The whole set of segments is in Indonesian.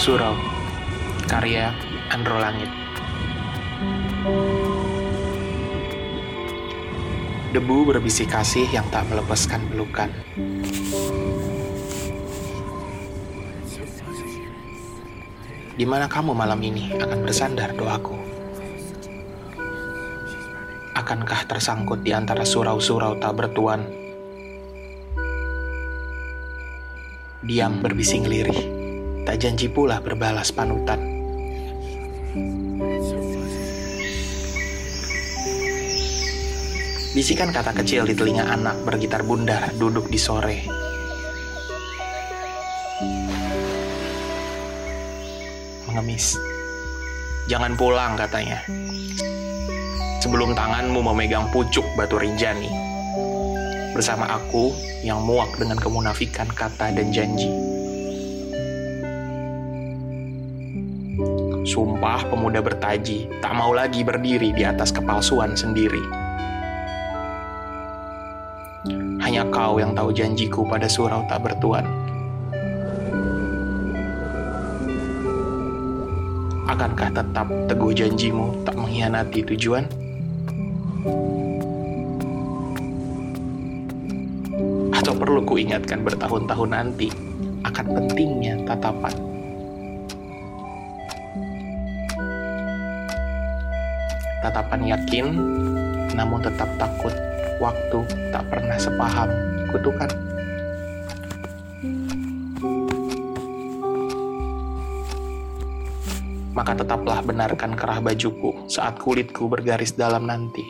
Surau Karya Andro Langit Debu berbisik kasih yang tak melepaskan pelukan Di mana kamu malam ini akan bersandar doaku? Akankah tersangkut di antara surau-surau tak bertuan? Diam berbising lirih tak janji pula berbalas panutan. Bisikan kata kecil di telinga anak bergitar bundar duduk di sore. Mengemis. Jangan pulang katanya. Sebelum tanganmu memegang pucuk batu rinjani. Bersama aku yang muak dengan kemunafikan kata dan janji. Sumpah pemuda bertaji, tak mau lagi berdiri di atas kepalsuan sendiri. Hanya kau yang tahu janjiku pada surau tak bertuan. Akankah tetap teguh janjimu tak mengkhianati tujuan? Atau perlu kuingatkan bertahun-tahun nanti akan pentingnya tatapan? Tatapan yakin, namun tetap takut waktu tak pernah sepaham kutukan. Maka tetaplah benarkan kerah bajuku saat kulitku bergaris dalam nanti.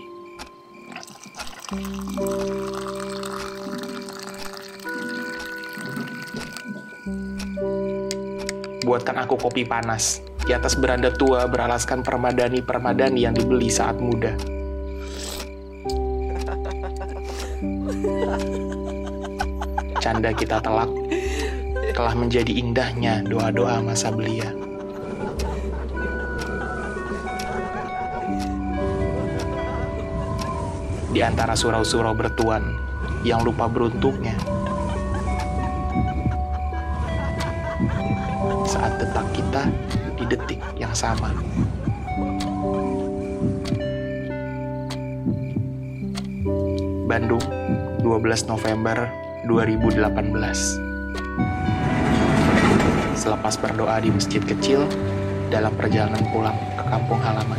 Buatkan aku kopi panas di atas beranda tua beralaskan permadani-permadani yang dibeli saat muda. Canda kita telak telah menjadi indahnya doa-doa masa belia. Di antara surau-surau bertuan yang lupa beruntuknya, saat detak kita di detik yang sama. Bandung, 12 November 2018. Selepas berdoa di masjid kecil dalam perjalanan pulang ke kampung halaman.